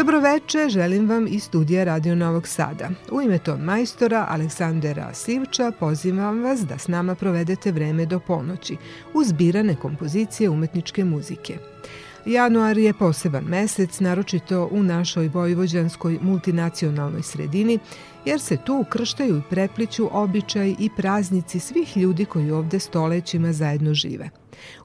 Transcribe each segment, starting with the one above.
Dobroveče, želim vam iz studija Radio Novog Sada. U ime ton majstora Aleksandera Sivča pozivam vas da s nama provedete vreme do ponoći uz birane kompozicije umetničke muzike. Januar je poseban mesec, naročito u našoj vojvođanskoj multinacionalnoj sredini, jer se tu ukrštaju i prepliću običaj i praznici svih ljudi koji ovde stolećima zajedno žive.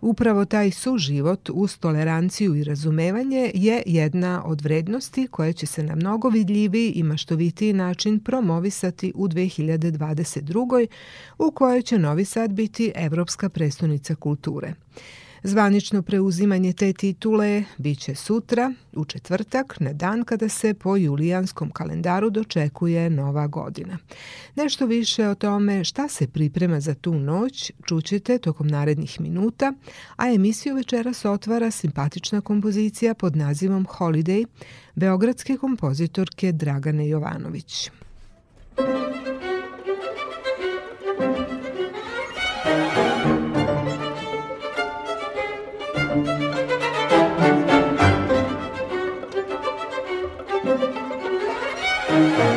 Upravo taj suživot uz toleranciju i razumevanje je jedna od vrednosti koja će se na mnogo vidljiviji i maštovitiji način promovisati u 2022. u kojoj će Novi Sad biti Evropska prestonica kulture. Zvanično preuzimanje te titule biće sutra, u četvrtak, na dan kada se po julijanskom kalendaru dočekuje nova godina. Nešto više o tome šta se priprema za tu noć čućete tokom narednih minuta, a emisiju večeras otvara simpatična kompozicija pod nazivom Holiday, beogradske kompozitorke Dragane Jovanović. Thank you. Thank you.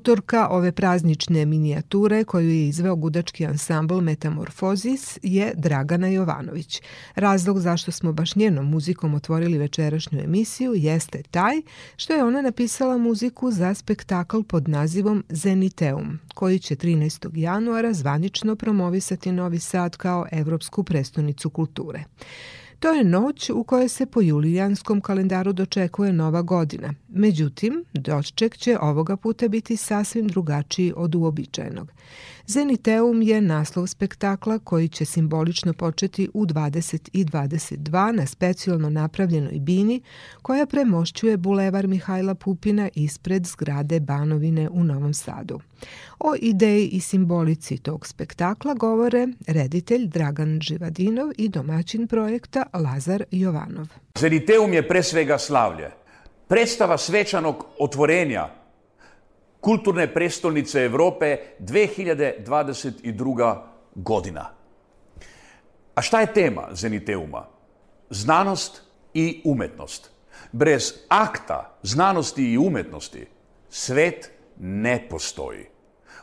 Autorka ove praznične minijature koju je izveo gudački ansambl Metamorfozis je Dragana Jovanović. Razlog zašto smo baš njenom muzikom otvorili večerašnju emisiju jeste taj što je ona napisala muziku za spektakl pod nazivom Zeniteum, koji će 13. januara zvanično promovisati Novi Sad kao Evropsku prestonicu kulture. To je noć u kojoj se po julijanskom kalendaru dočekuje nova godina. Međutim, doček će ovoga puta biti sasvim drugačiji od uobičajenog. Zeniteum je naslov spektakla koji će simbolično početi u 20 i 22 na specijalno napravljenoj bini koja premošćuje bulevar Mihajla Pupina ispred zgrade Banovine u Novom Sadu. O ideji i simbolici tog spektakla govore reditelj Dragan Živadinov i domaćin projekta Lazar Jovanov. Zeniteum je pre svega slavlje, predstava svečanog otvorenja kulturne prestolnice Evrope 2022. godina. A šta je tema Zeniteuma? Znanost i umetnost. Brez akta znanosti i umetnosti svet ne postoji.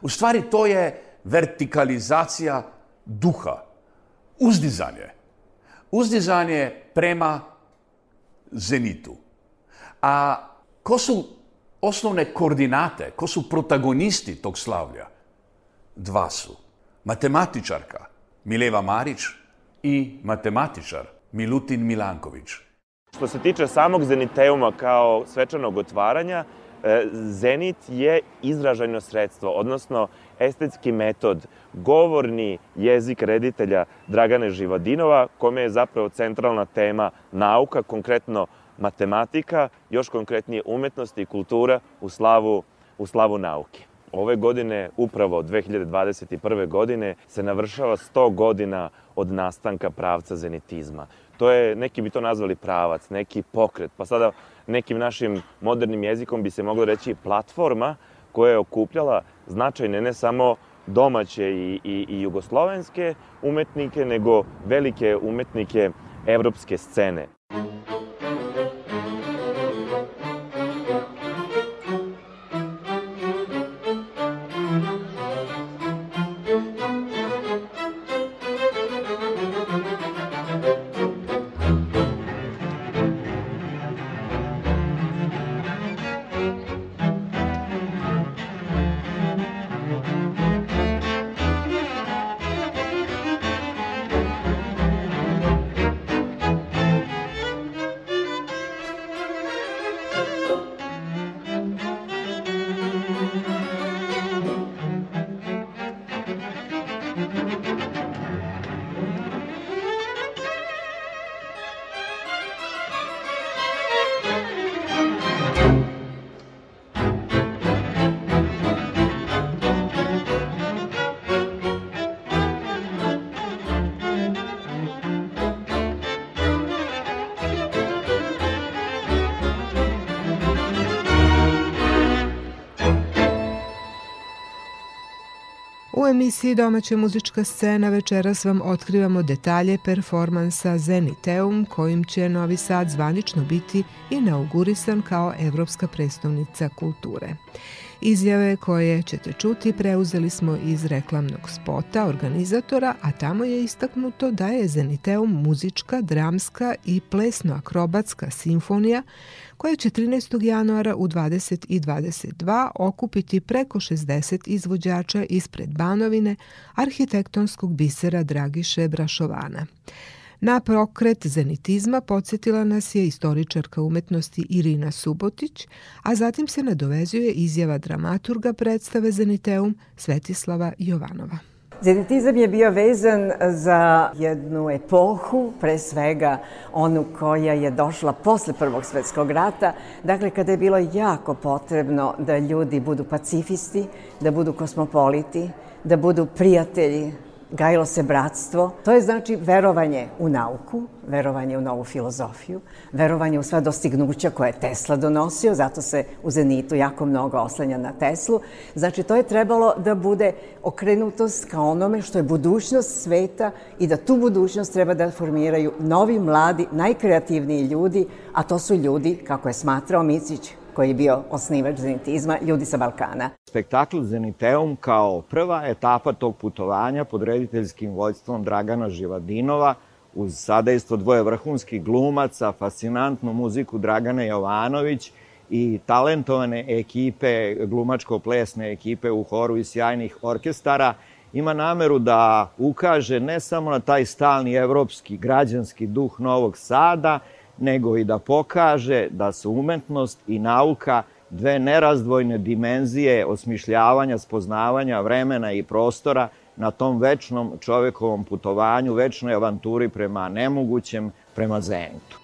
U stvari to je vertikalizacija duha. Uzdizanje. Uzdizanje prema Zenitu. A ko su osnovne koordinate, ko su protagonisti tog slavlja? Dva su. Matematičarka Mileva Marić i matematičar Milutin Milanković. Što se tiče samog Zeniteuma kao svečanog otvaranja, e, Zenit je izražajno sredstvo, odnosno estetski metod, govorni jezik reditelja Dragane Živadinova, kome je zapravo centralna tema nauka, konkretno matematika, još konkretnije umetnost i kultura u slavu, u slavu nauke. Ove godine, upravo 2021. godine, se navršava 100 godina od nastanka pravca zenitizma. To je, neki bi to nazvali pravac, neki pokret, pa sada nekim našim modernim jezikom bi se moglo reći platforma koja je okupljala značajne ne samo domaće i, i, i jugoslovenske umetnike, nego velike umetnike evropske scene. Muzika emisiji Domaća muzička scena večeras vam otkrivamo detalje performansa Zeniteum kojim će Novi Sad zvanično biti inaugurisan kao Evropska predstavnica kulture. Izjave koje ćete čuti preuzeli smo iz reklamnog spota organizatora, a tamo je istaknuto da je Zeniteum muzička, dramska i plesno-akrobatska simfonija koja će 13. januara u 2022 okupiti preko 60 izvođača ispred Banovine, arhitektonskog bisera Dragiše Brašovana. Na prokret zenitizma podsjetila nas je istoričarka umetnosti Irina Subotić, a zatim se nadovezuje izjava dramaturga predstave Zeniteum Svetislava Jovanova. Zenitizam je bio vezan za jednu epohu, pre svega onu koja je došla posle Prvog svetskog rata, dakle kada je bilo jako potrebno da ljudi budu pacifisti, da budu kosmopoliti, da budu prijatelji, gajilo se bratstvo. To je znači verovanje u nauku, verovanje u novu filozofiju, verovanje u sva dostignuća koje je Tesla donosio, zato se u Zenitu jako mnogo oslanja na Teslu. Znači, to je trebalo da bude okrenutost ka onome što je budućnost sveta i da tu budućnost treba da formiraju novi, mladi, najkreativniji ljudi, a to su ljudi, kako je smatrao Micić, koji je bio osnivač zenitizma, ljudi sa Balkana. Spektakl Zeniteum kao prva etapa tog putovanja pod rediteljskim vojstvom Dragana Živadinova uz sadejstvo dvoje vrhunskih glumaca, fascinantnu muziku Dragana Jovanović i talentovane ekipe, glumačko-plesne ekipe u horu i sjajnih orkestara, ima nameru da ukaže ne samo na taj stalni evropski građanski duh Novog Sada, nego i da pokaže da su umetnost i nauka dve nerazdvojne dimenzije osmišljavanja, spoznavanja vremena i prostora na tom večnom čovekovom putovanju, večnoj avanturi prema nemogućem, prema zentu.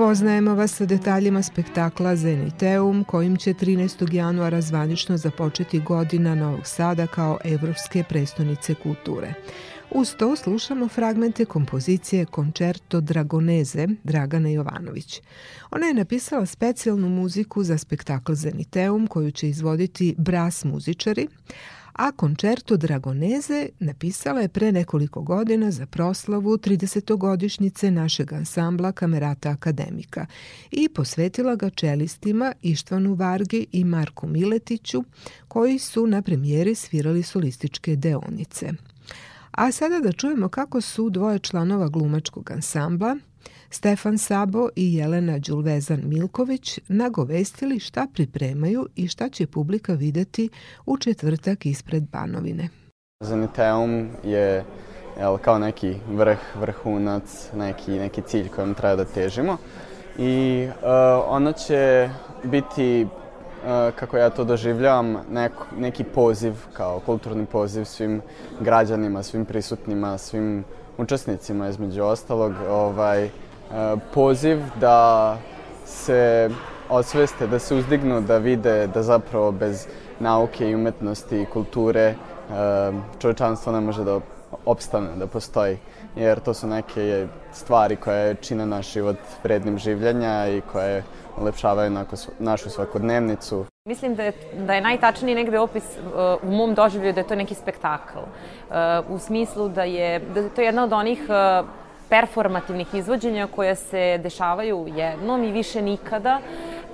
Upoznajemo vas sa detaljima spektakla Zeniteum, kojim će 13. januara zvanično započeti godina Novog Sada kao Evropske prestonice kulture. Uz to slušamo fragmente kompozicije Koncerto Dragoneze Dragana Jovanović. Ona je napisala specijalnu muziku za spektakl Zeniteum koju će izvoditi bras muzičari, a končerto Dragoneze napisala je pre nekoliko godina za proslavu 30-godišnjice našeg ansambla Kamerata Akademika i posvetila ga čelistima Ištvanu Vargi i Marku Miletiću, koji su na premijeri svirali solističke deonice. A sada da čujemo kako su dvoje članova glumačkog ansambla – Stefan Sabo i Jelena Đulvezan Milković nagovestili šta pripremaju i šta će publika videti u četvrtak ispred Banovine. Zaniteum je jel, kao neki vrh, vrhunac, neki, neki cilj kojem treba da težimo. I uh, ono će biti, uh, kako ja to doživljavam, neko, neki poziv, kao kulturni poziv svim građanima, svim prisutnima, svim učesnicima između ostalog, ovaj, E, poziv da se osveste, da se uzdignu, da vide da zapravo bez nauke i umetnosti i kulture e, čovečanstvo ne može da opstane, da postoji. Jer to su neke stvari koje čine naš život vrednim življenja i koje ulepšavaju našu svakodnevnicu. Mislim da je, da je najtačniji negde opis uh, u mom doživlju da je to neki spektakl. Uh, u smislu da je, da je to jedna od onih uh, performativnih izvođenja koja se dešavaju jednom i više nikada.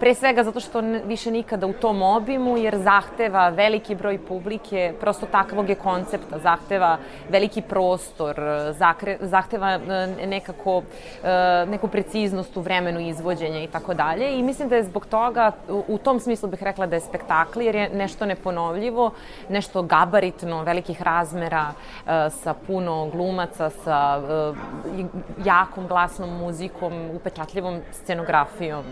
Pre svega zato što više nikada u tom obimu, jer zahteva veliki broj publike, prosto takvog je koncepta, zahteva veliki prostor, zakre, zahteva e, nekako, e, neku preciznost u vremenu izvođenja i tako dalje. I mislim da je zbog toga, u tom smislu bih rekla da je spektakl, jer je nešto neponovljivo, nešto gabaritno, velikih razmera, e, sa puno glumaca, sa jakom glasnom muzikom, upečatljivom scenografijom.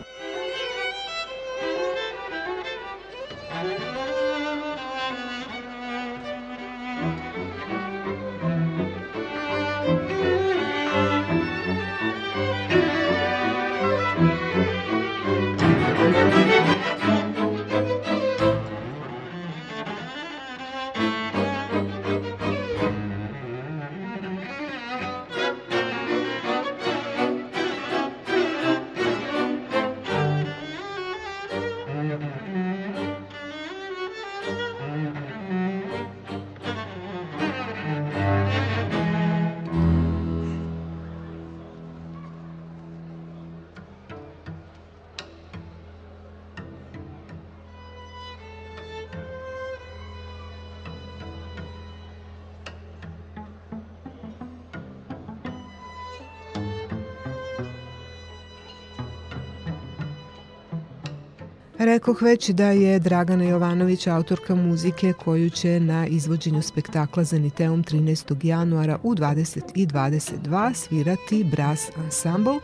Rekoh već da je Dragana Jovanović autorka muzike koju će na izvođenju spektakla za Niteom 13. januara u 20 i 22 svirati Brass Ensemble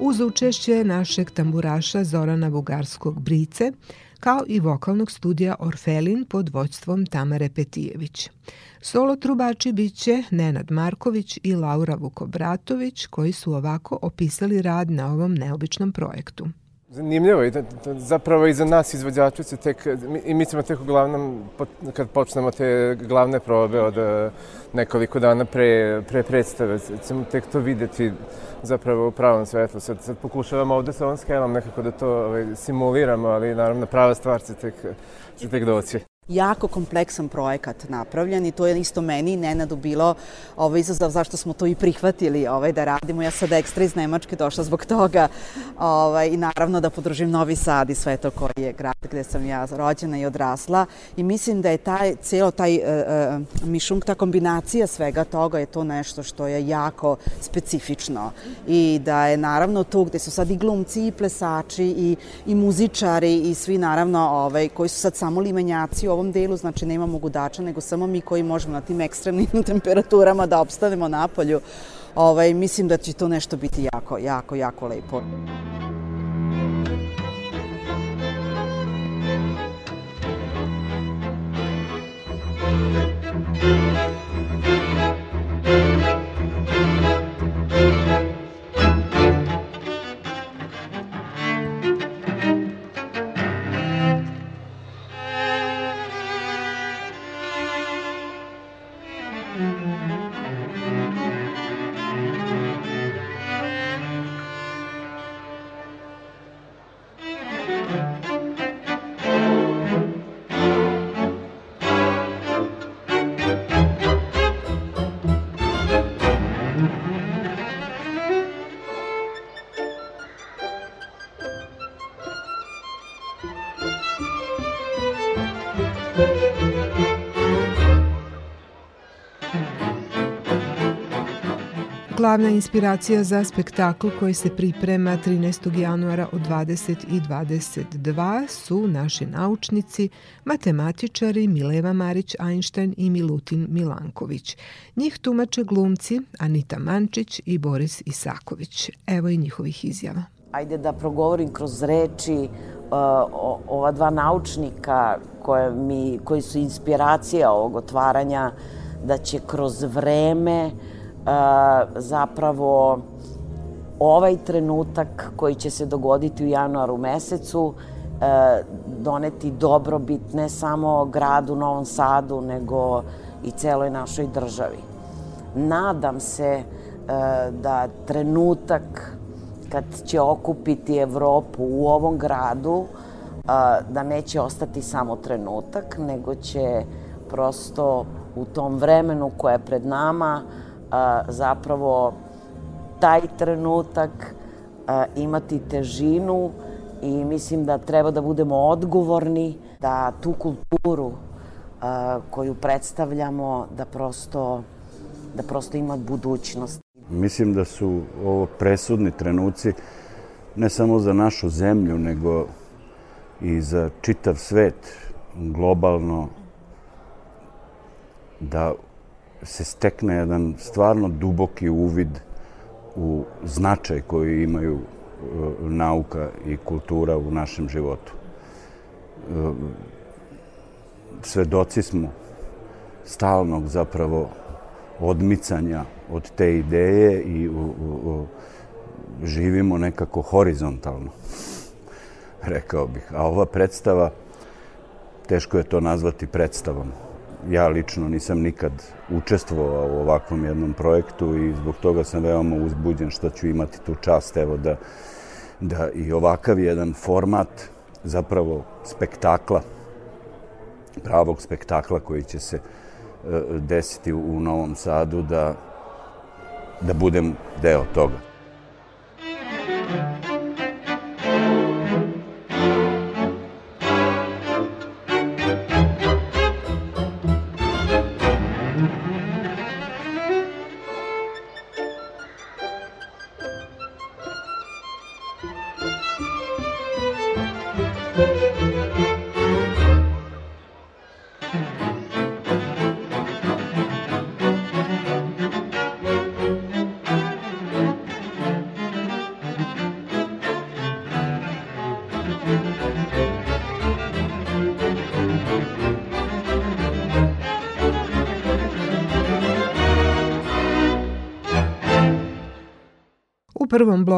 uz učešće našeg tamburaša Zorana Bugarskog Brice kao i vokalnog studija Orfelin pod vođstvom Tamare Petijević. Solo trubači biće Nenad Marković i Laura Vukobratović koji su ovako opisali rad na ovom neobičnom projektu – Zanimljivo i da, da, zapravo i za nas izvođače se tek, i mi ćemo tek uglavnom, kad počnemo te glavne probe od e, nekoliko dana pre, pre predstave, ćemo tek to videti zapravo u pravom svetlu. Sad, sad pokušavamo ovde sa on skelom nekako da to ovaj, simuliramo, ali naravno prava stvar će tek, će tek doći. Jako kompleksan projekat napravljen i to je isto meni i Nenadu bilo ovaj izazov zašto smo to i prihvatili ovaj, da radimo. Ja sad ekstra iz Nemačke došla zbog toga ovaj, i naravno da podržim Novi Sad i sve to koji je grad gde sam ja rođena i odrasla i mislim da je taj, cijelo taj uh, e, uh, e, mišunk, ta kombinacija svega toga je to nešto što je jako specifično i da je naravno tu gde su sad i glumci i plesači i, i muzičari i svi naravno ovaj, koji su sad samo limenjaci u ovom delu, znači nema mogudača, nego samo mi koji možemo na tim ekstremnim temperaturama da obstanemo polju, Ovaj, mislim da će to nešto biti jako, jako, jako lepo. Thank you. glavna inspiracija za spektakl koji se priprema 13. januara od 20 i 22 su naši naučnici, matematičari Mileva Marić-Einstein i Milutin Milanković. Njih tumače glumci Anita Mančić i Boris Isaković. Evo i njihovih izjava. Ajde da progovorim kroz reči e, o, ova dva naučnika koje mi, koji su inspiracija ovog otvaranja, da će kroz vreme uh, E, zapravo ovaj trenutak koji će se dogoditi u januaru mesecu e, doneti dobrobit ne samo gradu Novom Sadu, nego i celoj našoj državi. Nadam se e, da trenutak kad će okupiti Evropu u ovom gradu, da neće ostati samo trenutak, nego će prosto u tom vremenu koje je pred nama a, zapravo taj trenutak a, imati težinu i mislim da treba da budemo odgovorni da tu kulturu a, koju predstavljamo da prosto da prosto ima budućnost. Mislim da su ovo presudni trenuci ne samo za našu zemlju, nego i za čitav svet globalno da se stekne jedan stvarno duboki uvid u značaj koji imaju e, nauka i kultura u našem životu. E, svedoci smo stalnog zapravo odmicanja od te ideje i u, u, u, živimo nekako horizontalno, rekao bih. A ova predstava, teško je to nazvati predstavom. Ja lično nisam nikad učestvovao u ovakvom jednom projektu i zbog toga sam veoma uzbuđen što ću imati tu čast evo da, da i ovakav jedan format zapravo spektakla, pravog spektakla koji će se e, desiti u Novom Sadu da, da budem deo toga. Thank you.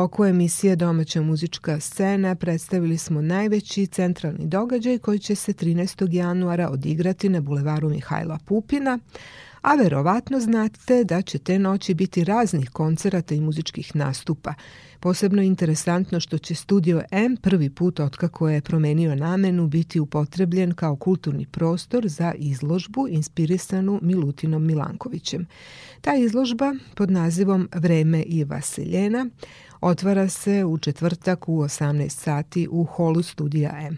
toku emisije Domaća muzička scena predstavili smo najveći centralni događaj koji će se 13. januara odigrati na bulevaru Mihajla Pupina, a verovatno znate da će te noći biti raznih koncerata i muzičkih nastupa. Posebno je interesantno što će Studio M prvi put otkako je promenio namenu biti upotrebljen kao kulturni prostor za izložbu inspirisanu Milutinom Milankovićem. Ta izložba pod nazivom Vreme i Vaseljena otvara se u četvrtak u 18 sati u holu studija M.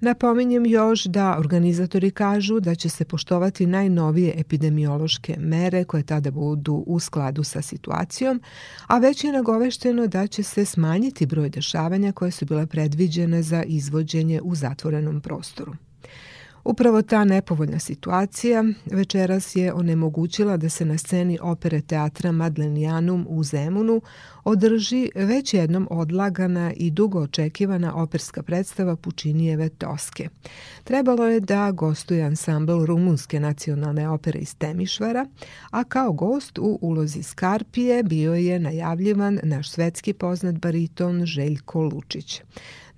Napominjem još da organizatori kažu da će se poštovati najnovije epidemiološke mere koje tada budu u skladu sa situacijom, a već je nagovešteno da će se smanjiti broj dešavanja koje su bila predviđene za izvođenje u zatvorenom prostoru. Upravo ta nepovoljna situacija večeras je onemogućila da se na sceni opere teatra Madlenijanum u Zemunu održi već jednom odlagana i dugo očekivana operska predstava Pučinijeve Toske. Trebalo je da gostuje ansambl Rumunske nacionalne opere iz Temišvara, a kao gost u ulozi Skarpije bio je najavljivan naš svetski poznat bariton Željko Lučić.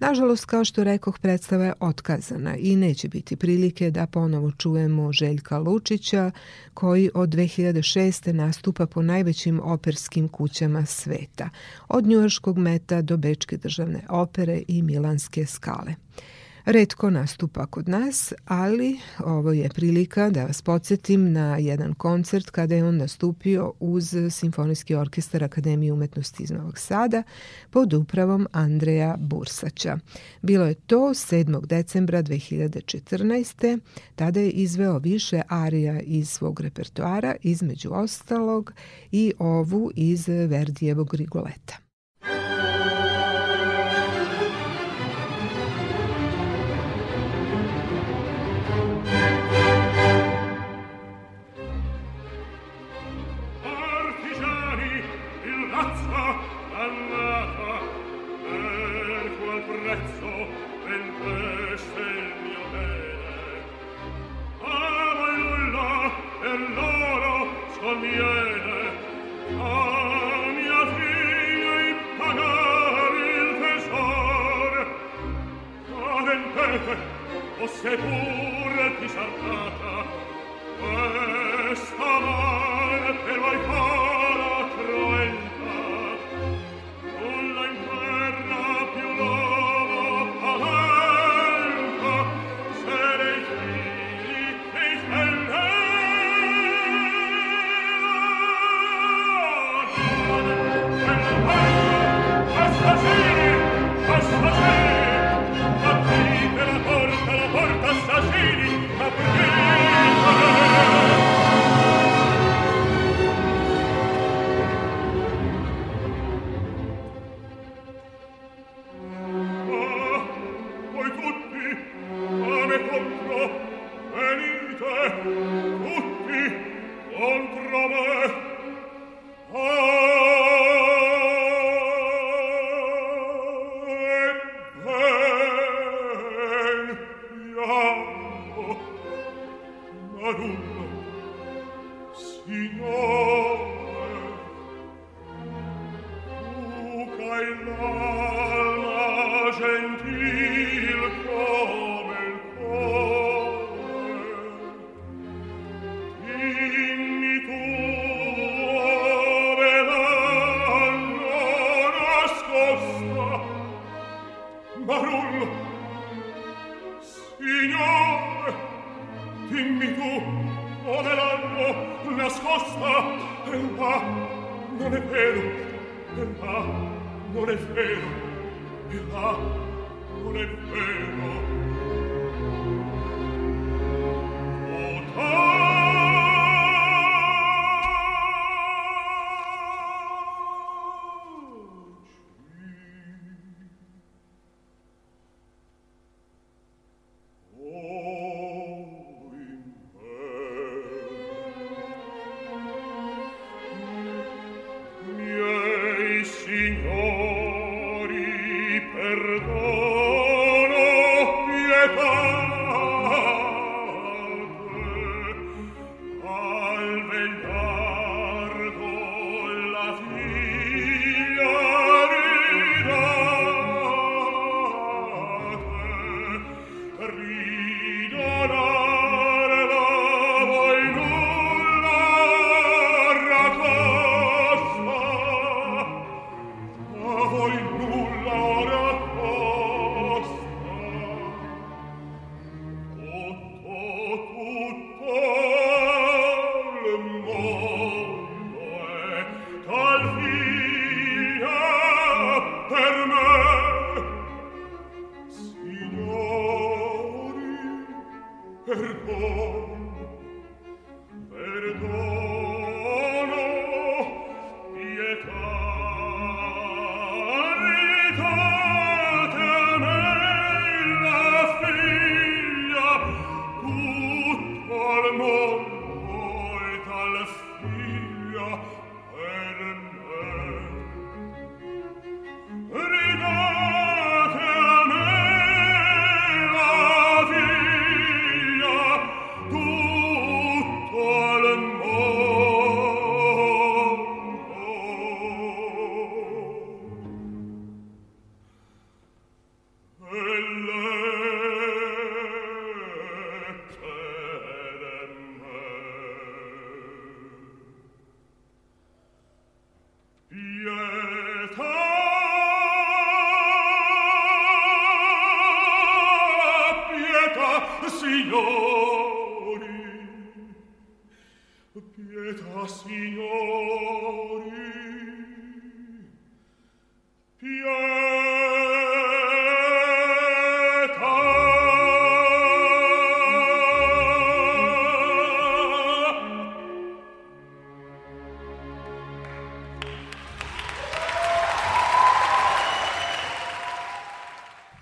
Nažalost, kao što rekoh, predstava je otkazana i neće biti prilike da ponovo čujemo Željka Lučića, koji od 2006. nastupa po najvećim operskim kućama sveta, od njujorskog meta do Bečke državne opere i Milanske skale redko nastupa kod nas, ali ovo je prilika da vas podsjetim na jedan koncert kada je on nastupio uz Simfonijski orkestar Akademije umetnosti iz Novog Sada pod upravom Andreja Bursaća. Bilo je to 7. decembra 2014. Tada je izveo više arija iz svog repertoara, između ostalog i ovu iz Verdijevog Rigoleta.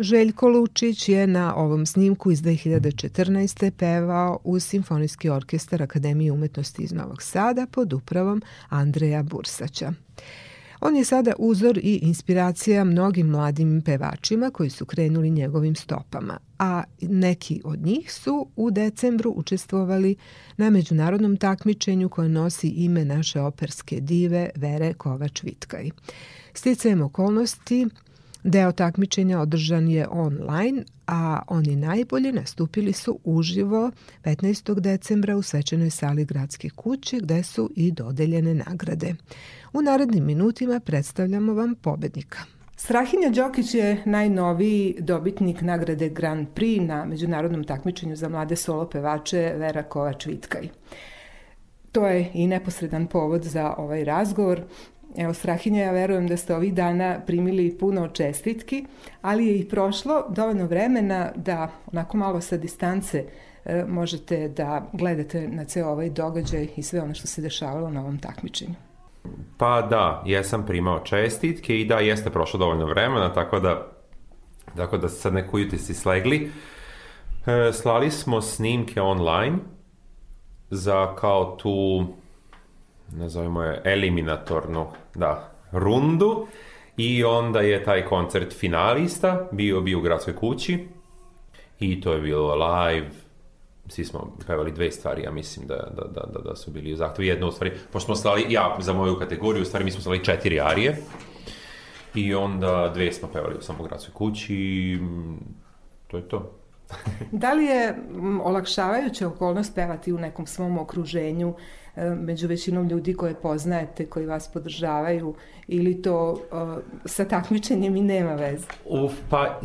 Željko Lučić je na ovom snimku iz 2014. pevao u Simfonijski orkestar Akademije umetnosti iz Novog Sada pod upravom Andreja Bursaća. On je sada uzor i inspiracija mnogim mladim pevačima koji su krenuli njegovim stopama, a neki od njih su u decembru učestvovali na međunarodnom takmičenju koje nosi ime naše operske dive Vere Kovač-Vitkaj. Sticajem okolnosti Deo takmičenja održan je online, a oni najbolji nastupili su uživo 15. decembra u svečanoj sali gradske kuće gde su i dodeljene nagrade. U narednim minutima predstavljamo vam pobednika. Strahinja Đokić je najnoviji dobitnik nagrade Grand Prix na međunarodnom takmičenju za mlade solo pevače Vera Kovač-Vitkaj. To je i neposredan povod za ovaj razgovor. Evo, Strahinja, ja verujem da ste ovih dana primili puno čestitki, ali je i prošlo dovoljno vremena da onako malo sa distance e, možete da gledate na ceo ovaj događaj i sve ono što se dešavalo na ovom takmičenju. Pa da, jesam primao čestitke i da, jeste prošlo dovoljno vremena, tako da, tako da sad neko utisci slegli. E, slali smo snimke online za kao tu nazovimo je eliminatornu, da, rundu i onda je taj koncert finalista bio bio u gradskoj kući i to je bilo live svi smo pevali dve stvari, ja mislim da, da, da, da, da su bili zahtevi. Jedno u stvari, pošto smo slali, ja za moju kategoriju, u stvari mi smo slali četiri arije i onda dve smo pevali u samogradskoj kući i to je to. da li je olakšavajuća okolnost pevati u nekom svom okruženju uh, E, među većinom ljudi koje poznajete, koji vas podržavaju ili to e, sa takmičenjem i nema veze? Uf, pa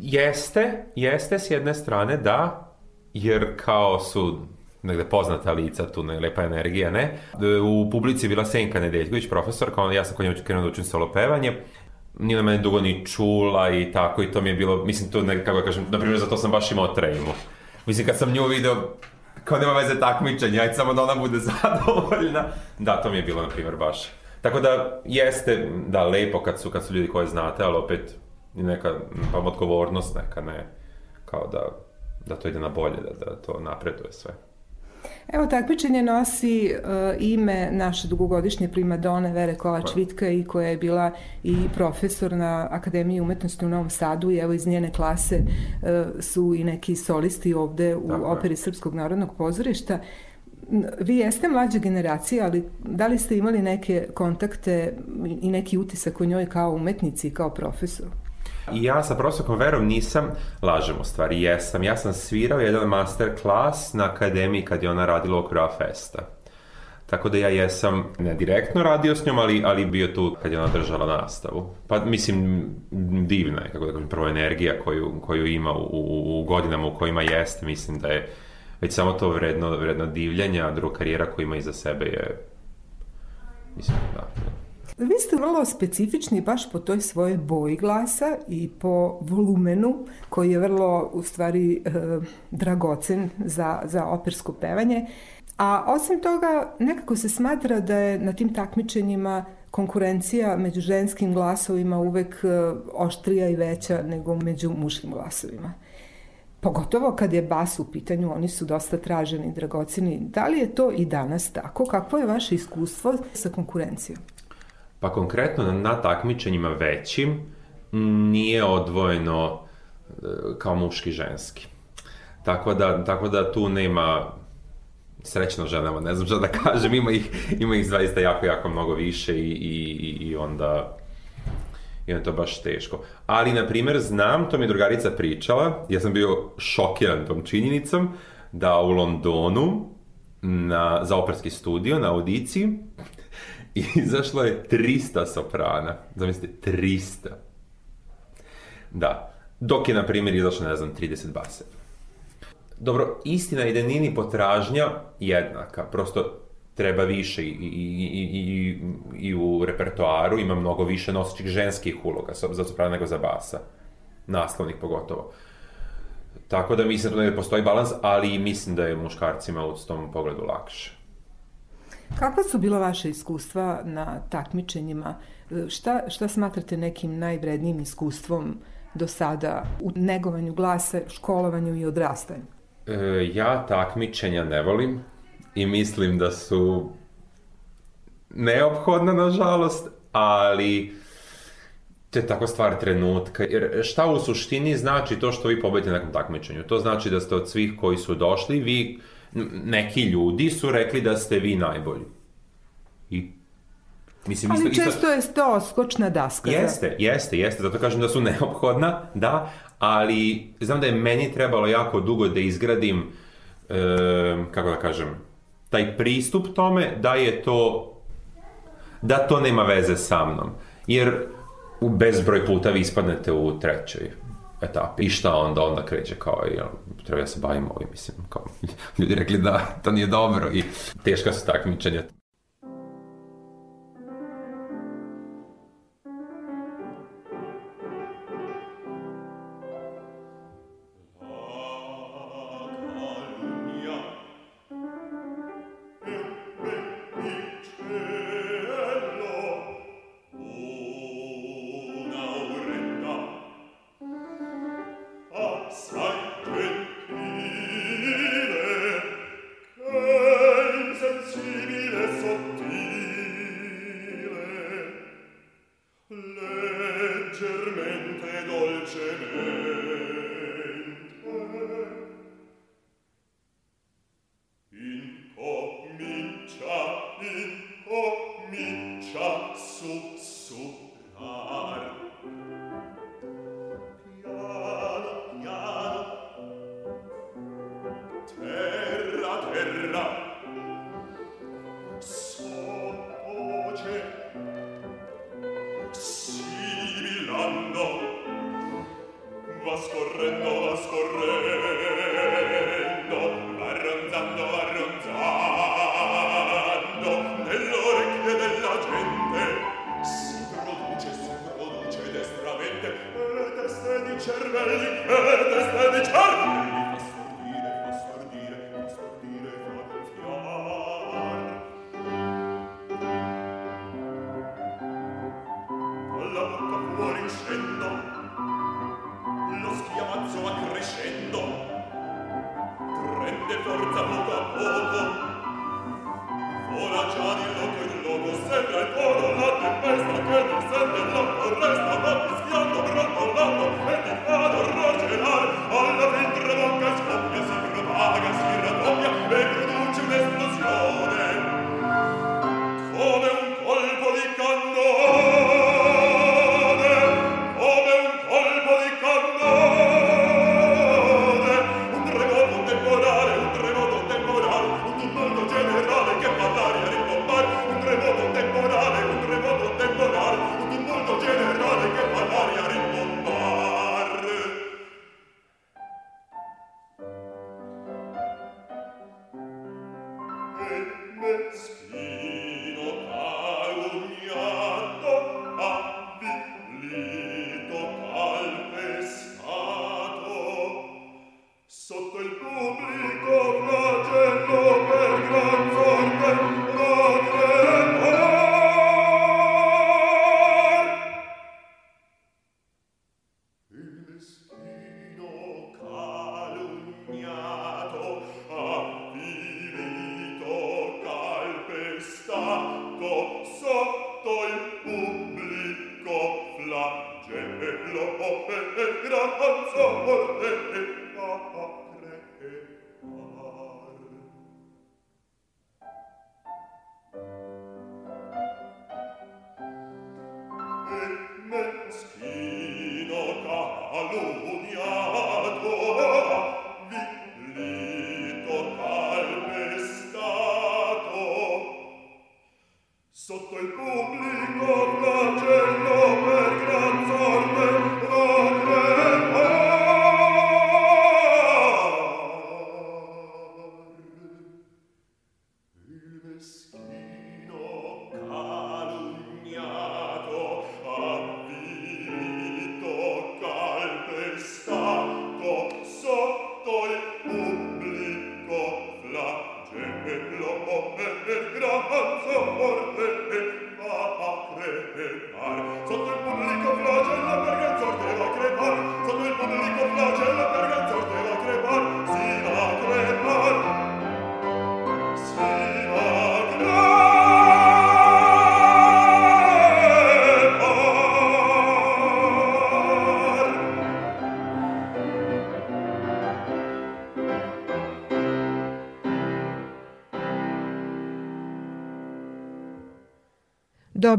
jeste, jeste s jedne strane da, jer kao su negde poznata lica, tu ne, lepa energija, ne. E, u publici je bila Senka Nedeljković, profesorka, ona, ja sam kod njega krenuo da učim salopevanje. Nije na mene dugo ni čula i tako, i to mi je bilo, mislim, to nekako, kako da kažem, na primjer, za to sam baš imao tremu. Mislim, kad sam nju video, kao nema veze takmičenja, ajde samo da ona bude zadovoljna. Da, to mi je bilo, na primjer, baš. Tako da, jeste, da, lepo kad su, kad su ljudi koje znate, ali opet neka, pa odgovornost neka, ne, kao da, da to ide na bolje, da, da to napreduje sve. Evo, takmičenje nosi uh, ime naše dugogodišnje primadone Vere Kovač-Vitka pa. i koja je bila i profesor na Akademiji umetnosti u Novom Sadu i evo iz njene klase uh, su i neki solisti ovde u Tako operi je. Srpskog narodnog pozorišta. Vi jeste mlađa generacija, ali da li ste imali neke kontakte i neki utisak o njoj kao umetnici i kao profesor? i ja sa profesorkom Verom nisam, lažem u stvari, jesam. Ja sam svirao jedan master klas na akademiji kad je ona radila u okviru Festa. Tako da ja jesam ne direktno radio s njom, ali, ali bio tu kad je ona držala nastavu. Pa mislim, divna je, kako da kažem, prvo energija koju, koju ima u, u, godinama u kojima jeste. Mislim da je već samo to vredno, vredno divljenja, a druga karijera koju ima iza sebe je, mislim, da. Vi ste vrlo specifični baš po toj svojoj boji glasa i po volumenu koji je vrlo u stvari eh, dragocen za, za opersko pevanje. A osim toga nekako se smatra da je na tim takmičenjima konkurencija među ženskim glasovima uvek eh, oštrija i veća nego među muškim glasovima. Pogotovo kad je bas u pitanju, oni su dosta traženi i dragocini. Da li je to i danas tako? Kako je vaše iskustvo sa konkurencijom? Pa konkretno na, na takmičenjima većim nije odvojeno e, kao muški ženski. Tako da, tako da tu nema srećno ženama, ne znam šta da kažem, ima ih, ima ih zaista jako, jako mnogo više i, i, i onda i onda je to baš teško. Ali, na primer, znam, to mi drugarica pričala, ja sam bio šokiran tom činjenicom, da u Londonu na, za operski studio, na audiciji, I izašlo je 300 soprana. Zamislite, 300. Da. Dok je, na primjer, izašlo, ne znam, 30 base. Dobro, istina je da nini potražnja jednaka. Prosto treba više i, i, i, i, i u repertoaru ima mnogo više nosećih ženskih uloga za soprana nego za basa. Naslovnik pogotovo. Tako da mislim da ne postoji balans, ali mislim da je muškarcima u tom pogledu lakše. Kako su bila vaše iskustva na takmičenjima? Šta, šta smatrate nekim najvrednijim iskustvom do sada u negovanju glasa, školovanju i odrastanju? E, ja takmičenja ne volim i mislim da su neophodna, nažalost, ali to je tako stvar trenutka. Jer šta u suštini znači to što vi pobedite na nekom takmičenju? To znači da ste od svih koji su došli, vi neki ljudi su rekli da ste vi najbolji. I Mislim, Ali isto, često isto... je to odskočna daska. Da. Jeste, jeste, jeste, zato kažem da su neophodna, da, ali znam da je meni trebalo jako dugo da izgradim, e, kako da kažem, taj pristup tome da je to, da to nema veze sa mnom. Jer u bezbroj puta vi ispadnete u trećoj etapi. I šta onda? Onda kreće kao, ja, treba ja da se bavim ovim, mislim, kao, ljudi rekli da to nije dobro i teška su takmičenja.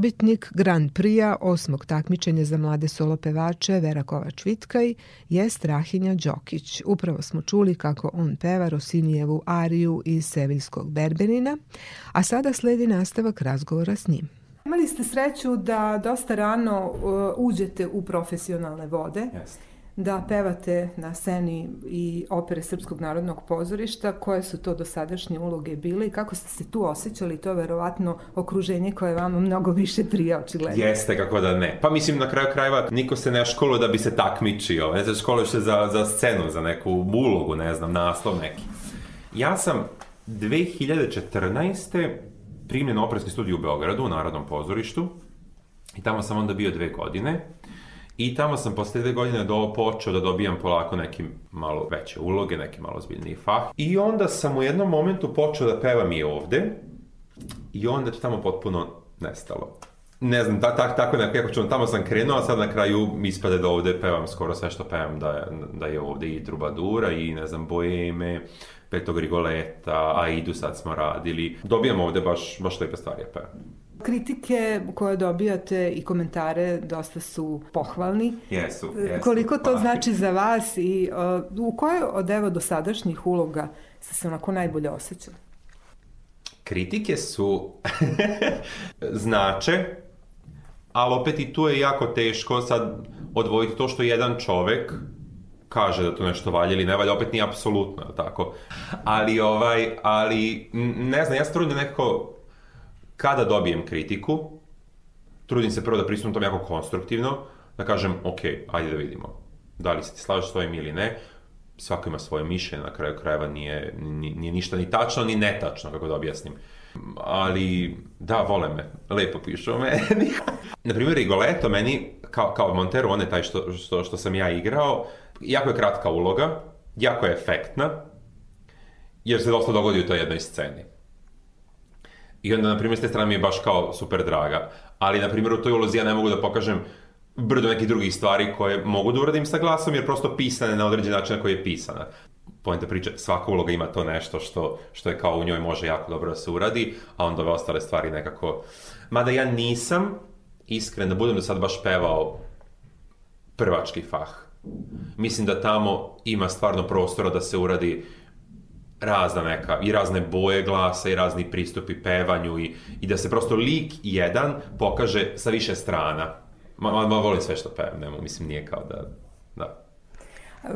Dobitnik Grand Prija osmog takmičenja za mlade solo pevače Vera Kovač-Vitkaj je Strahinja Đokić. Upravo smo čuli kako on peva Rosinijevu ariju iz Seviljskog Berbenina, a sada sledi nastavak razgovora s njim. Imali ste sreću da dosta rano uh, uđete u profesionalne vode. Jeste da pevate na sceni i opere Srpskog narodnog pozorišta, koje su to dosadašnje uloge bile i kako ste se tu osjećali, to je verovatno okruženje koje vam mnogo više prija očigledno. Jeste, kako da ne. Pa mislim na kraju krajeva niko se ne školo da bi se takmičio, ne znam, školo se za, za scenu, za neku ulogu, ne znam, naslov neki. Ja sam 2014. primljen u operski studij u Beogradu, u Narodnom pozorištu, i tamo sam onda bio dve godine, I tamo sam posle dve godine do ovo počeo da dobijam polako neke malo veće uloge, neke malo zbiljniji fah. I onda sam u jednom momentu počeo da pevam i ovde i onda to tamo potpuno nestalo. Ne znam, ta, ta, tako nekako ću, tamo sam krenuo, a sad na kraju mi ispade da ovde pevam skoro sve što pevam, da, da je ovde i Trubadura i ne znam, Boeme, Petog Rigoleta, Aidu sad smo radili. Dobijam ovde baš, baš lepe stvari, ja da pevam. Kritike koje dobijate i komentare dosta su pohvalni. Jesu, e, jesu. Koliko to pa. znači za vas i uh, u kojoj od evo do sadašnjih uloga ste se onako najbolje osjećali? Kritike su znače, ali opet i tu je jako teško sad odvojiti to što jedan čovek kaže da to nešto valja ili ne valja, opet nije apsolutno, tako. Ali ovaj, ali ne znam, ja se trudim da nekako Kada dobijem kritiku, trudim se prvo da pristupim tom jako konstruktivno, da kažem, ok, ajde da vidimo. Da li se ti slažeš s ovim ili ne, svako ima svoje mišljenje, na kraju krajeva nije, nije, nije ništa ni tačno, ni netačno, kako da objasnim. Ali, da, vole me. Lepo pišu o meni. Naprimjer, Rigoletto meni, kao, kao Montero, on je taj što, što, što sam ja igrao, jako je kratka uloga, jako je efektna, jer se dosta dogodi u toj jednoj sceni. I onda, na primjer, s te strane mi je baš kao super draga. Ali, na primjer, u toj ulozi ja ne mogu da pokažem brdo nekih drugih stvari koje mogu da uradim sa glasom, jer prosto pisane na određen način na koji je pisana. Poenta priče, svaka uloga ima to nešto što, što je kao u njoj može jako dobro da se uradi, a onda ove ostale stvari nekako... Mada ja nisam, iskren da budem do sad baš pevao prvački fah. Mislim da tamo ima stvarno prostora da se uradi uh, razna neka, i razne boje glasa, i razni pristupi pevanju, i, i da se prosto lik jedan pokaže sa više strana. Ma, ma, ma volim sve što pevam, nema, mislim nije kao da, da.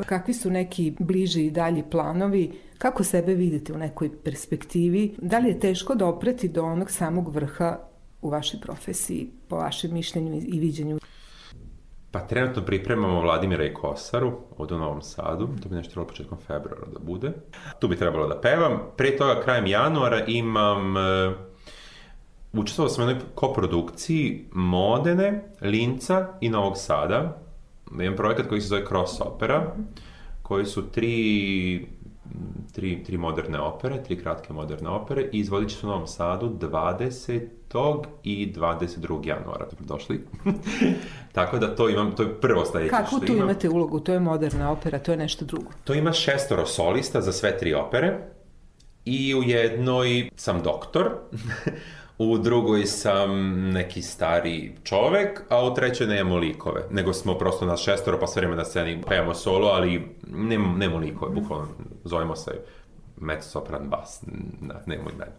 Kakvi su neki bliži i dalji planovi? Kako sebe vidite u nekoj perspektivi? Da li je teško dopreti da do onog samog vrha u vašoj profesiji, po vašem mišljenju i viđenju? Pa trenutno pripremamo Vladimira i Kosaru ovde u Novom Sadu, to bi nešto trebalo početkom februara da bude. Tu bi trebalo da pevam. Pre toga krajem januara imam e, učestvovao sam u jednoj koprodukciji Modene, Linca i Novog Sada. Imam projekat koji se zove Cross Opera, koji su tri, tri, tri moderne opere, tri kratke moderne opere i izvodit će se u Novom Sadu 20 i 22. januara. Dobrodošli. Tako da to imam, to je prvo sledeće Kako što imam. Kako tu imate ulogu? To je moderna opera, to je nešto drugo. To ima šestoro solista za sve tri opere i u jednoj sam doktor, u drugoj sam neki stari čovek, a u trećoj nemamo likove, nego smo prosto nas šestoro pa sve vreme na sceni pevamo solo, ali nemamo, nemamo likove, bukvalno zovemo se mezzo sopran bas, nemoj mene.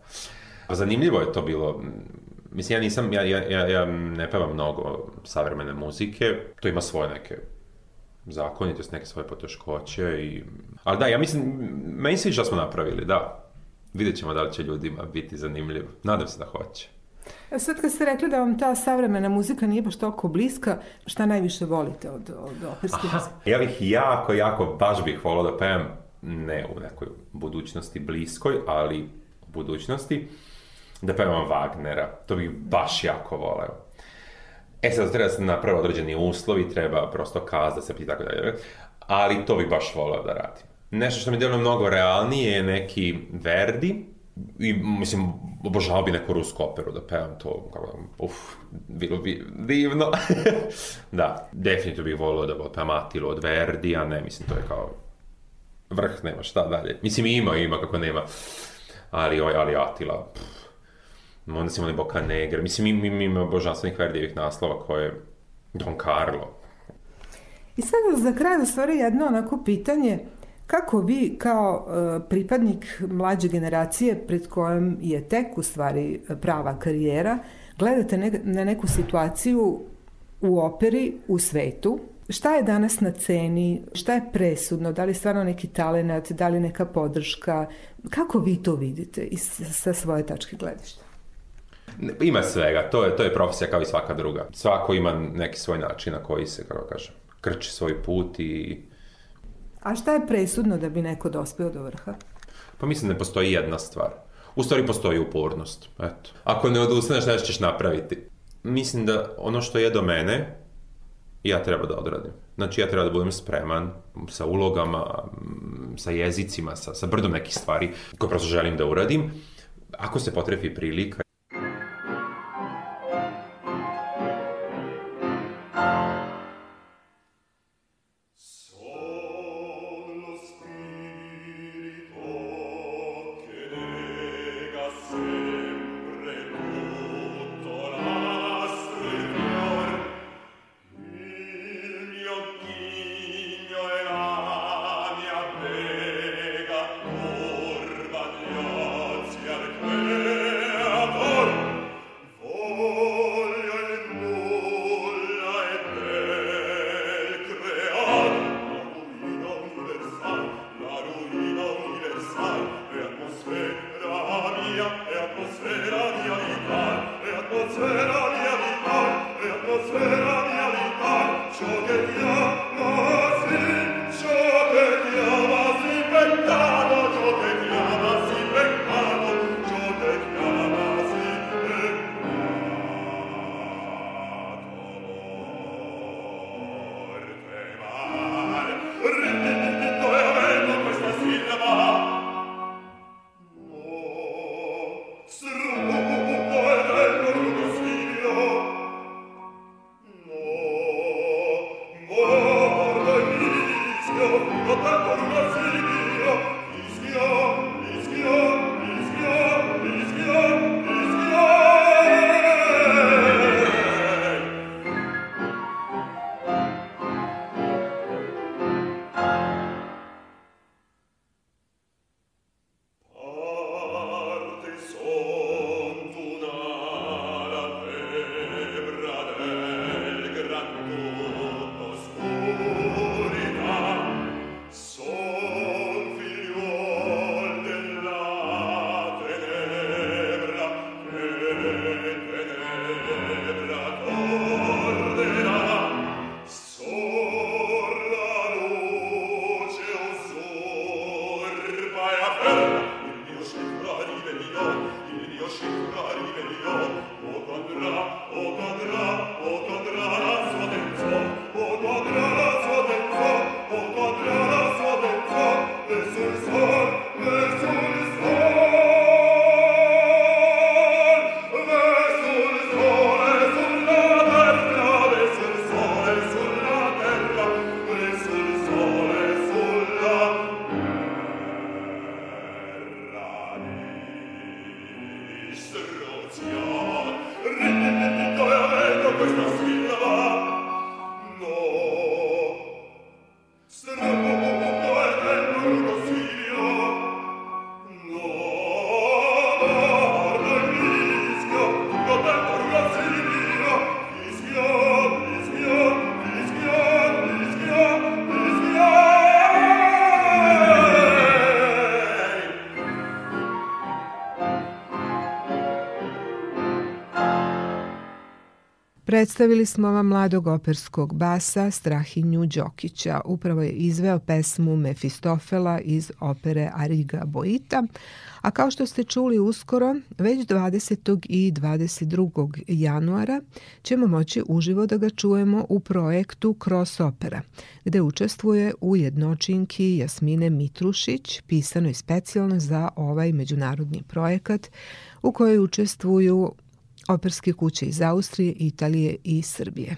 Zanimljivo je to bilo Mislim, ja nisam, ja, ja, ja ne pevam mnogo savremene muzike, to ima svoje neke zakonitost, neke svoje poteškoće i... Ali da, ja mislim, meni sviđa smo napravili, da. Vidjet ćemo da li će ljudima biti zanimljivo. Nadam se da hoće. E, sad kad ste rekli da vam ta savremena muzika nije baš toliko bliska, šta najviše volite od, od operske muzike? Ja bih jako, jako, baš bih volao da pevam, ne u nekoj budućnosti bliskoj, ali u budućnosti da pevam Wagnera. To bih baš jako voleo. E sad, treba se napravo određeni uslovi, treba prosto kazda se i tako dalje. Ali to bih baš voleo da radim. Nešto što mi deluje mnogo realnije je neki Verdi, i mislim, obožavao bi neku rusku operu da pevam to, kako uf, bilo bi divno. da, definitivno bih volio da pevam Atilu od Verdi, a ne, mislim, to je kao vrh, nema šta dalje. Mislim, ima, ima, kako nema. Ali, oj, ali Atila, pff, onda smo imali Boca Negra, mislim mi, mi imamo božanstvenih Verdijevih naslova koje je Don Carlo. I sad za kraj u da stvari jedno onako pitanje, Kako vi kao e, pripadnik mlađe generacije pred kojom je tek u stvari prava karijera gledate ne, na neku situaciju u operi u svetu? Šta je danas na ceni? Šta je presudno? Da li stvarno neki talent, Da li neka podrška? Kako vi to vidite iz, sa svoje tačke gledišta? Ima svega, to je, to je profesija kao i svaka druga. Svako ima neki svoj način na koji se, kako da kažem, krči svoj put i... A šta je presudno da bi neko dospio do vrha? Pa mislim da ne postoji jedna stvar. U stvari postoji upornost. Eto. Ako ne odustaneš, nešto ćeš napraviti. Mislim da ono što je do mene, ja treba da odradim. Znači ja treba da budem spreman sa ulogama, sa jezicima, sa, sa brdom nekih stvari koje prosto želim da uradim. Ako se potrefi prilika Predstavili smo vam mladog operskog basa Strahinju Đokića. Upravo je izveo pesmu Mefistofela iz opere Ariga Boita, a kao što ste čuli uskoro, već 20. i 22. januara ćemo moći uživo da ga čujemo u projektu Cross Opera, gde učestvuje u jednočinki Jasmine Mitrušić, pisanoj specijalno za ovaj međunarodni projekat u kojoj učestvuju operske kuće iz Austrije, Italije i Srbije.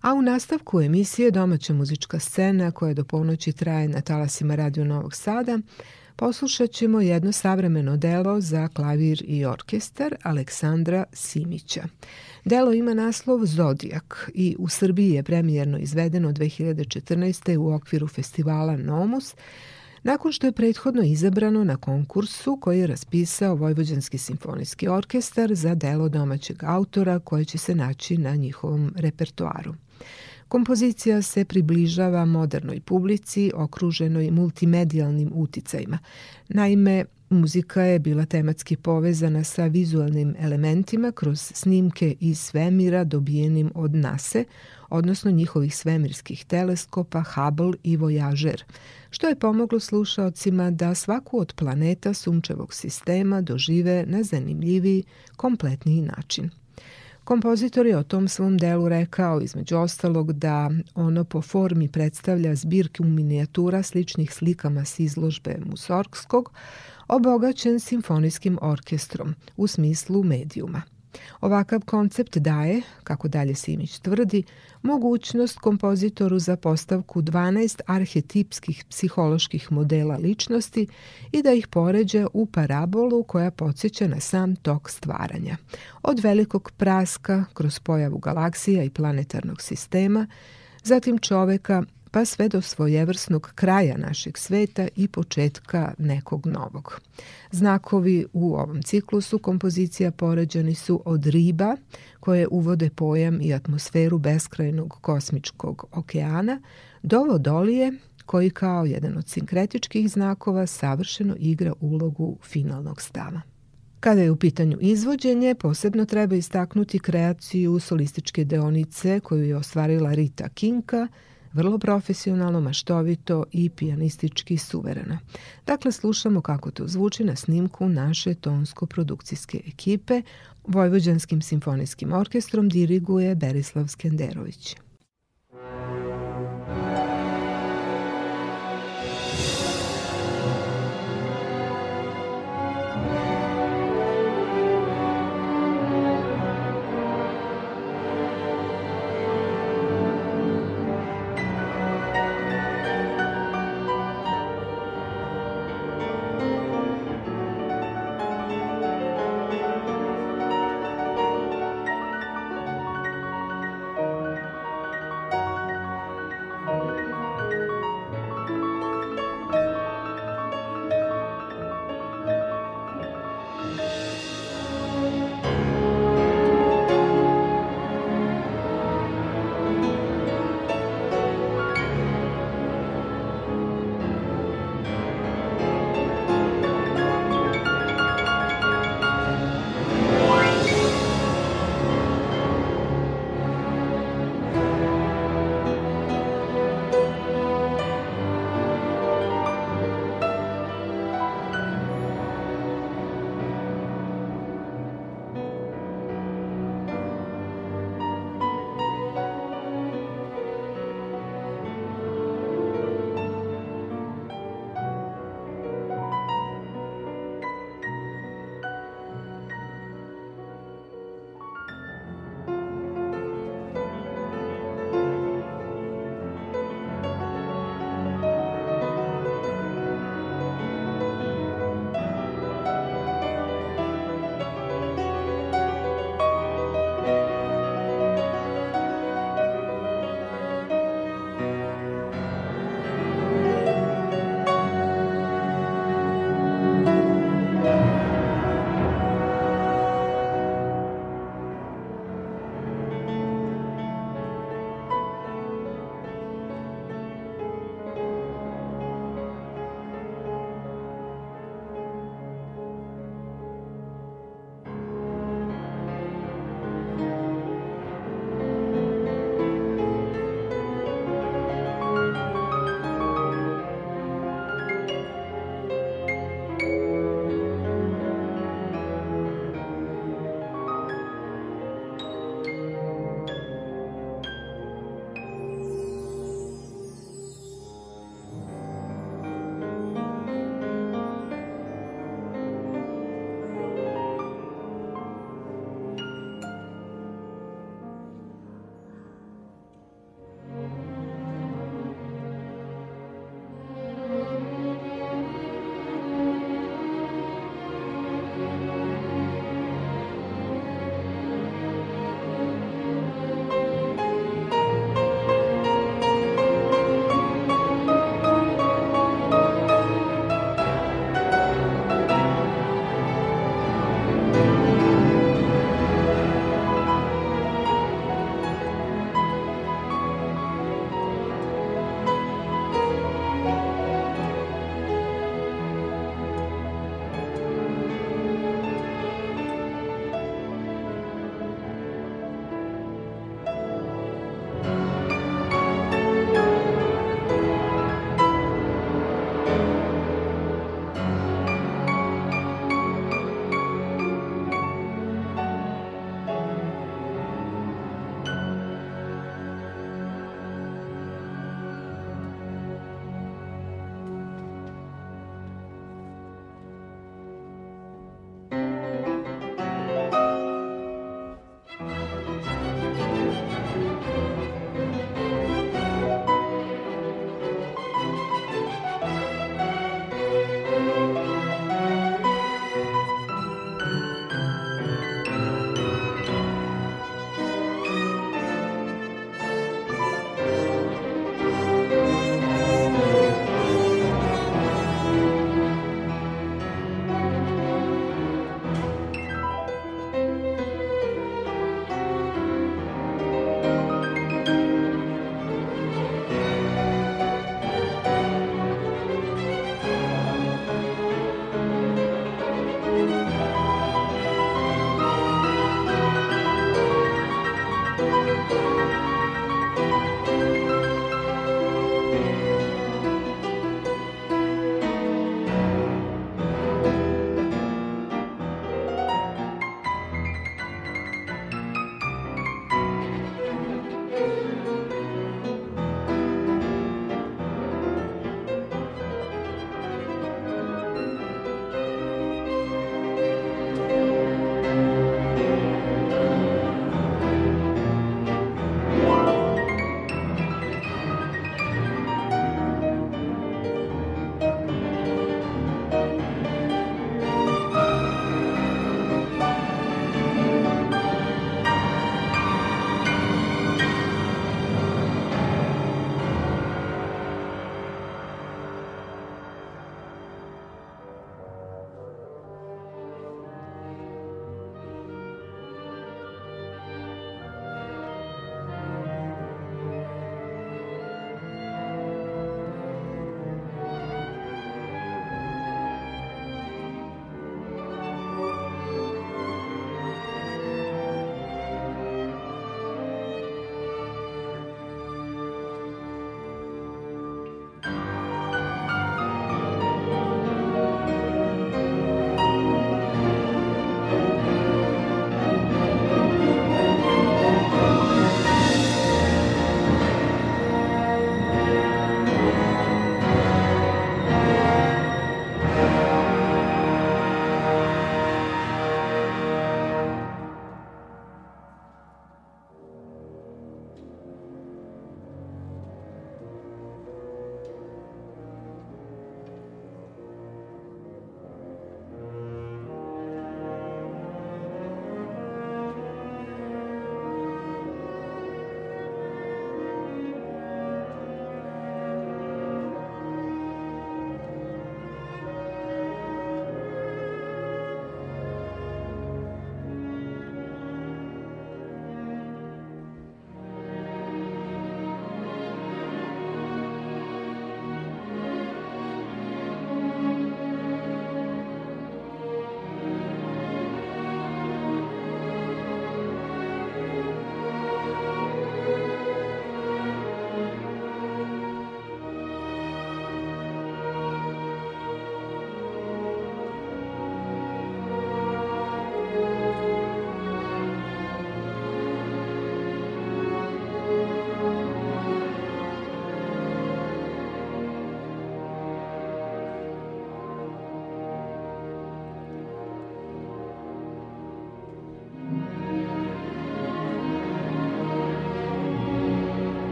A u nastavku emisije domaća muzička scena koja do ponoći traje na talasima Radio Novog Sada, poslušat ćemo jedno savremeno delo za klavir i orkestar Aleksandra Simića. Delo ima naslov Zodijak i u Srbiji je premijerno izvedeno 2014. u okviru festivala Nomus, nakon što je prethodno izabrano na konkursu koji je raspisao Vojvođanski simfonijski orkestar za delo domaćeg autora koje će se naći na njihovom repertoaru. Kompozicija se približava modernoj publici okruženoj multimedijalnim uticajima. Naime, Muzika je bila tematski povezana sa vizualnim elementima kroz snimke iz svemira dobijenim od NASA, odnosno njihovih svemirskih teleskopa Hubble i Voyager, što je pomoglo slušaocima da svaku od planeta sunčevog sistema dožive na zanimljiviji, kompletniji način. Kompozitor je o tom svom delu rekao, između ostalog, da ono po formi predstavlja zbirku minijatura sličnih slikama s izložbe Musorgskog, obogaćen simfonijskim orkestrom u smislu medijuma – Ovakav koncept daje, kako dalje Simić tvrdi, mogućnost kompozitoru za postavku 12 arhetipskih psiholoških modela ličnosti i da ih poređe u parabolu koja podsjeća na sam tok stvaranja. Od velikog praska kroz pojavu galaksija i planetarnog sistema, zatim čoveka pa sve do svojevrsnog kraja našeg sveta i početka nekog novog. Znakovi u ovom ciklusu kompozicija poređani su od riba, koje uvode pojam i atmosferu beskrajnog kosmičkog okeana, do vodolije, koji kao jedan od sinkretičkih znakova savršeno igra ulogu finalnog stava. Kada je u pitanju izvođenje, posebno treba istaknuti kreaciju solističke deonice koju je ostvarila Rita Kinka – vrlo profesionalno, maštovito i pijanistički suvereno. Dakle, slušamo kako to zvuči na snimku naše tonsko-produkcijske ekipe. Vojvođanskim simfonijskim orkestrom diriguje Berislav Skenderović.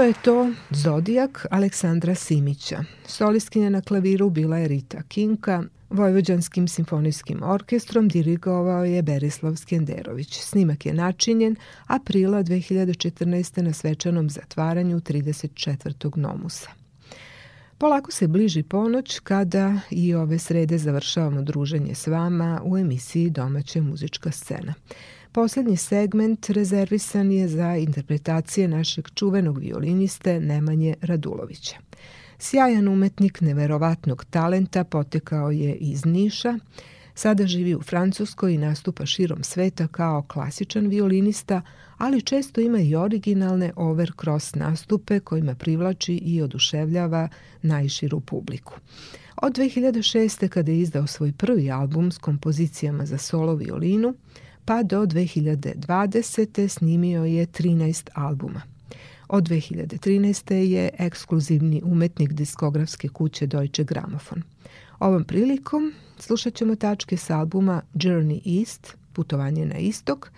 Bio je to Zodijak Aleksandra Simića. Solistkinja na klaviru bila je Rita Kinka, Vojvođanskim simfonijskim orkestrom dirigovao je Berislav Skenderović. Snimak je načinjen aprila 2014. na svečanom zatvaranju 34. nomusa. Polako se bliži ponoć kada i ove srede završavamo druženje s vama u emisiji Domaća muzička scena. Poslednji segment rezervisan je za interpretacije našeg čuvenog violiniste Nemanje Radulovića. Sjajan umetnik neverovatnog talenta potekao je iz Niša, Sada živi u Francuskoj i nastupa širom sveta kao klasičan violinista, ali često ima i originalne overcross nastupe kojima privlači i oduševljava najširu publiku. Od 2006. kada je izdao svoj prvi album s kompozicijama za solo violinu, pa do 2020. snimio je 13 albuma. Od 2013. je ekskluzivni umetnik diskografske kuće Deutsche Grammophon. Ovom prilikom slušat ćemo tačke sa albuma Journey East, putovanje na istok,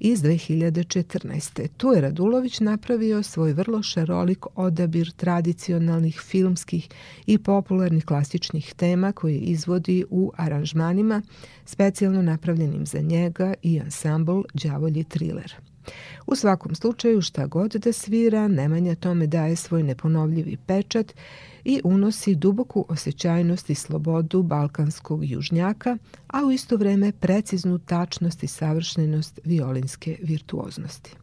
iz 2014. Tu je Radulović napravio svoj vrlo šarolik odabir tradicionalnih filmskih i popularnih klasičnih tema koje izvodi u aranžmanima specijalno napravljenim za njega i ansambl Đavolji triler. U svakom slučaju šta god da svira, Nemanja tome daje svoj neponovljivi pečat i unosi duboku osjećajnost i slobodu balkanskog južnjaka, a u isto vreme preciznu tačnost i savršenost violinske virtuoznosti.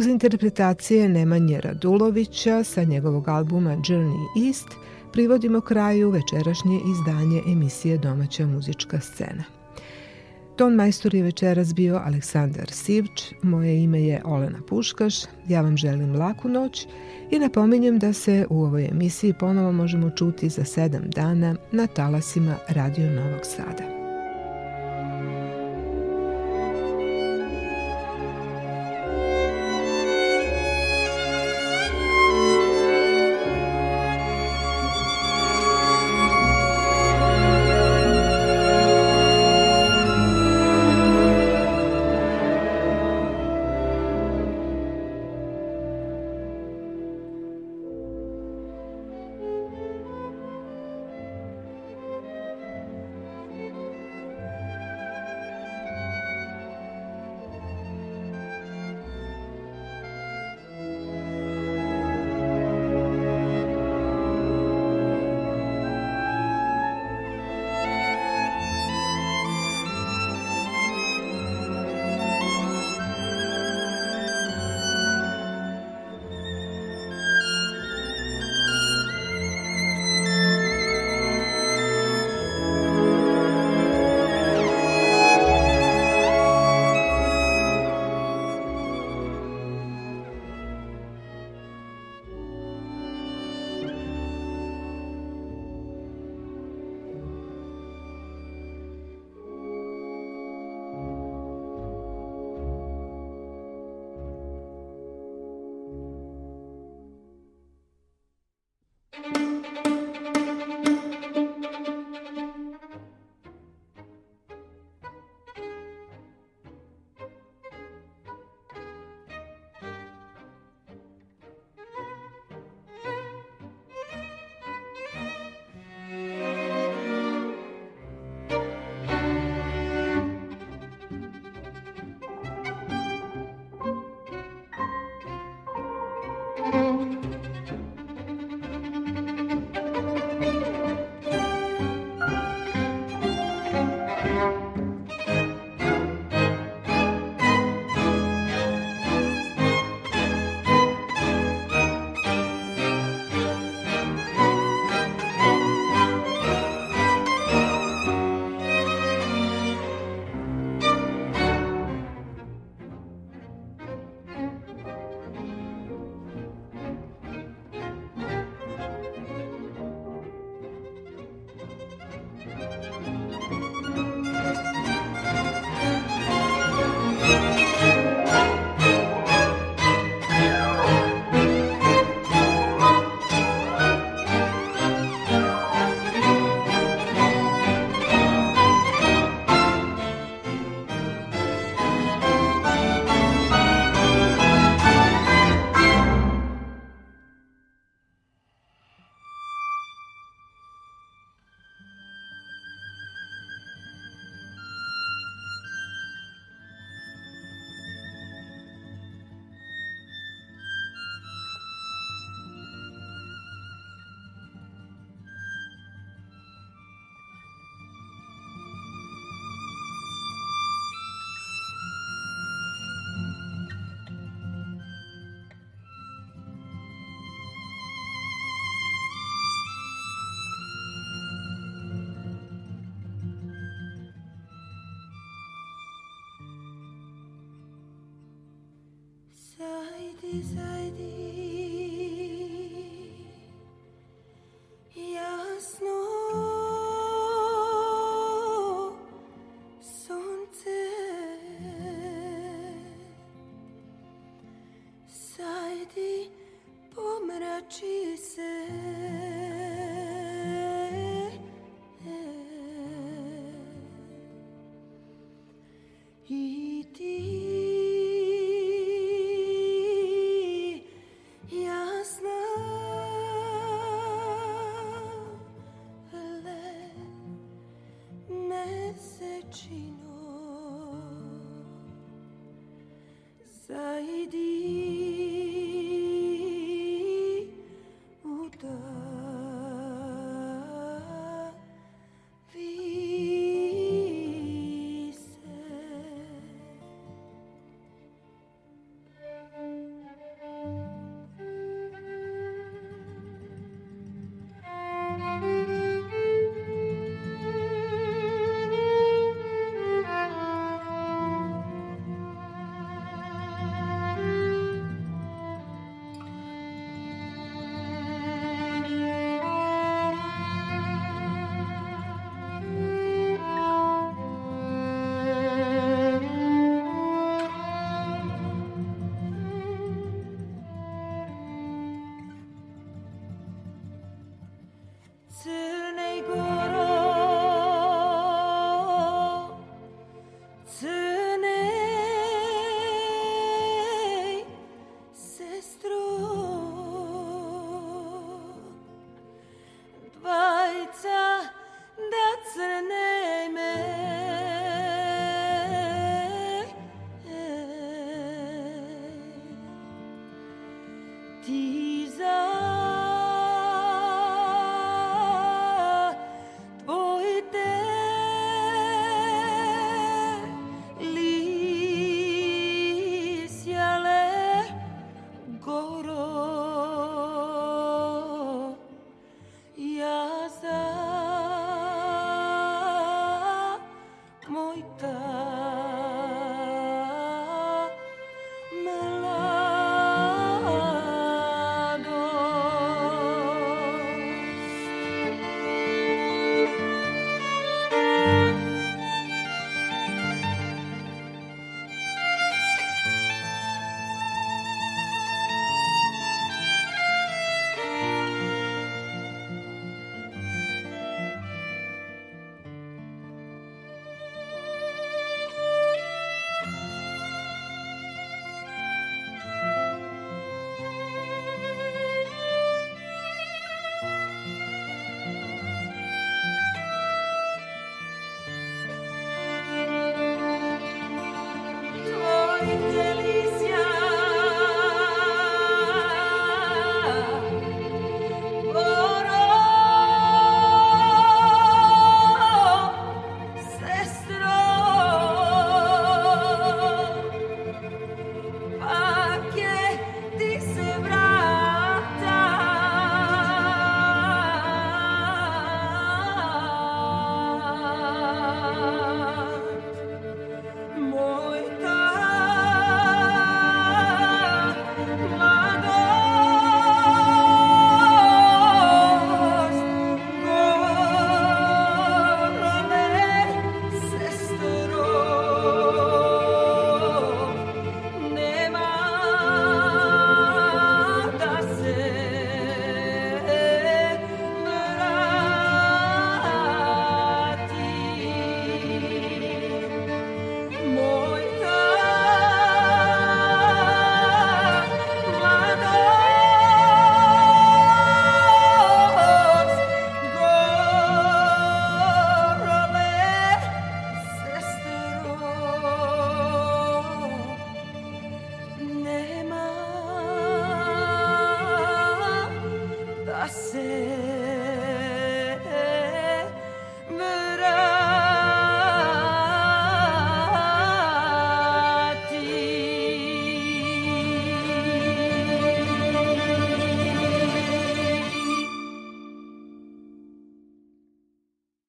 uz interpretacije Nemanje Radulovića sa njegovog albuma Journey East privodimo kraju večerašnje izdanje emisije Domaća muzička scena. Ton majstor je večeras bio Aleksandar Sivč, moje ime je Olena Puškaš, ja vam želim laku noć i napominjem da se u ovoj emisiji ponovo možemo čuti za sedam dana na talasima Radio Novog Sada. beside you.